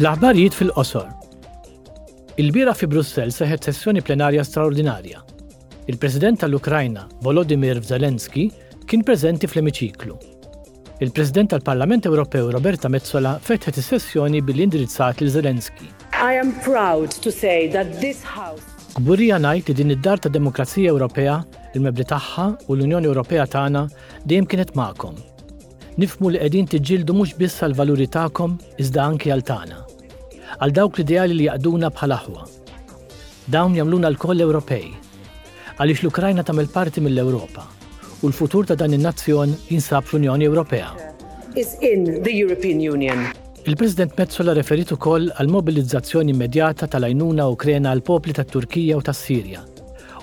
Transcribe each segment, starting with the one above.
L-aħbarijiet fil-qosor. Ilbieraħ fi Brussell seħħet sessjoni plenarja straordinarja. Il-President tal-Ukrajna, Volodymyr Zelensky, kien preżenti fl-emiċiklu. Il-President tal-Parlament Ewropew Roberta Metsola fetħet is-sessjoni billi indirizzat lil Zelensky. I am proud to say that this house Kburija ngħid li din id-dar ta' demokrazija Ewropea, il-mebli tagħha u l-Unjoni Ewropea tagħna dejjem kienet magħkom. Nifhmu li qegħdin tiġġieldu mhux biss għall-valuri tagħkom iżda anki għal tagħna. Għal dawk l-ideali li jaqduna bħal aħwa. Dawn jagħmluna lkoll Ewropej. Għaliex l-Ukrajna tagħmel parti mill-Ewropa u l-futur ta' dan in-nazzjon jinsab fl-Unjoni Ewropea. Is in the European Union. Il-President Metsola referit ukoll għal mobilizzazzjoni immedjata tal-għajnuna Ukrena għal popli tat-Turkija u tas-Sirja,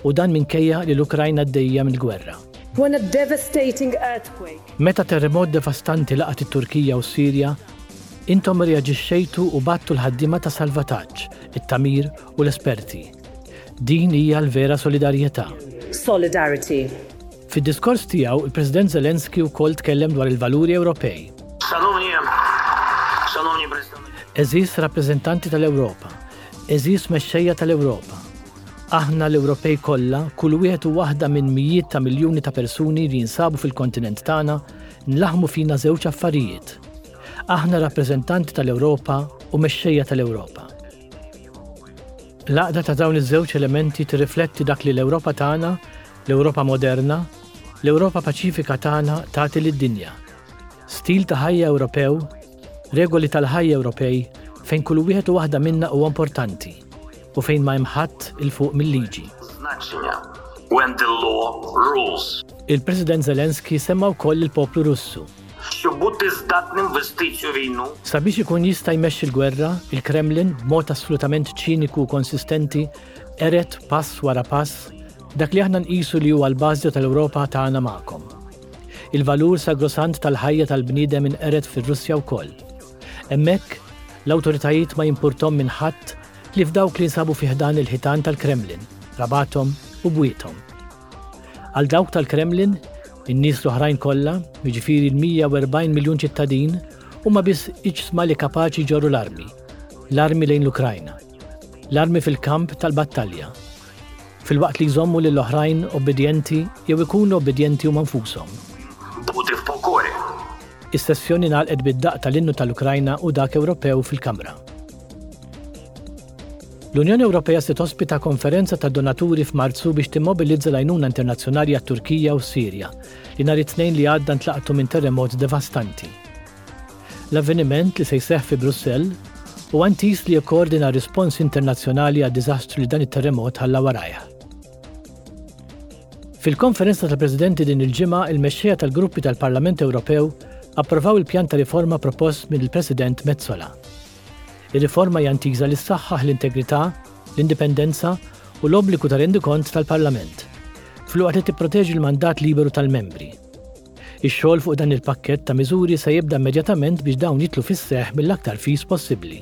u dan minkejja li l-Ukrajna għaddejja mill-gwerra. When a devastating earthquake. Meta terremot devastanti laqat it-Turkija u s-Sirja, intom irreaġixxejtu u bgħattu l-ħaddiema ta' salvataġġ, it-tagħmir u l-esperti. Din hija l-vera solidarjetà. Solidarity. Fid-diskors tiegħu, il-President Zelensky wkoll tkellem dwar il-valuri Ewropej. Għeżież rappreżentanti tal-Ewropa, għeżież mexxejja tal-Ewropa, Aħna l-Ewropej kollha, kull wieħed u waħda minn mijiet ta' miljuni ta' persuni li jinsabu fil-kontinent tagħna, nlaħħmu fina żewġ affarijiet. Aħna rappreżentanti tal-Ewropa u mexxejja tal-Ewropa. L-għaqda ta' dawn iż-żewġ elementi tirrifletti dak li l-Ewropa tagħna, l-Ewropa moderna, l-Ewropa paċifika tagħna tagħti lid-dinja. Stil ta' ħajja Ewropew, Regoli tal-ħajja Ewropej fejn kull wieħed u waħda minna huwa importanti u fejn ma hemm ħadd 'il fuq mil-liġi. Il-President Zelensky semma wkoll lill-poplu Russu. Sabiex ikun jista' jmexxi l-gwerra, il-Kremlin, b'mod asslutament ċiniku u konsistenti, qered pass wara pass dak li aħna nqisu li huwa l-bażi tal-Ewropa tagħna magħkom. Il-valur sagrosant tal-ħajja tal-bniedem inqered fir-Russja wkoll. Hemmhekk, l-awtoritajiet ma jimpurthom minn ħadd li f'dawk li jinsabu fi ħdan il-ħitan tal-Kremlin, rabathom u bwiethom. Għal dawk tal-Kremlin, in-nies l-oħrajn kollha, jiġifieri l-140 miljun ċittadin, huma biss iġsma li kapaċi jġorru l-armi, l-armi lejn l-Ukrajna, l-armi fil-kamp tal-battalja. filwaqt li jżommu lil oħrajn obbedjenti jew ikunu obbedjenti huma nfushom. B'mod ipokore. Is-sessjoni ngħalqet bid-daqq tal-innu tal-Ukrajna u dak Ewropew fil-Kamra. L-Unjoni Ewropea se tospita konferenza ta' donaturi f'Marzu biex timmobilizza l-għajnuna internazzjonali għat-Turkija u s-Sirja, li nhar it-Tnejn li għadda ntlaqtu minn terremot devastanti. L-avveniment, li se jseħħ fi Brussell, huwa intiż li jikkoordina r-rispons internazzjonali għad-diżastru li dan it-terremot ħalla warajh. Fil-Konferenza tal-Presidenti din il-ġimgħa, il-mexxejja tal-gruppi tal-Parlament Ewropew approvaw il-pjan ta' riforma propost minn il-President Metsola. Ir-riforma hija intiża li ssaħħaħ l-integrità, l-indipendenza u l-obbligu ta' rendikont tal-Parlament, filwaqt li tipproteġi l-mandat liberu tal-membri. Ix-xogħol fuq dan il-pakkett ta' miżuri se jibda immedjatament biex dawn jidħlu fis-seħħ mill-aktar fis possibbli.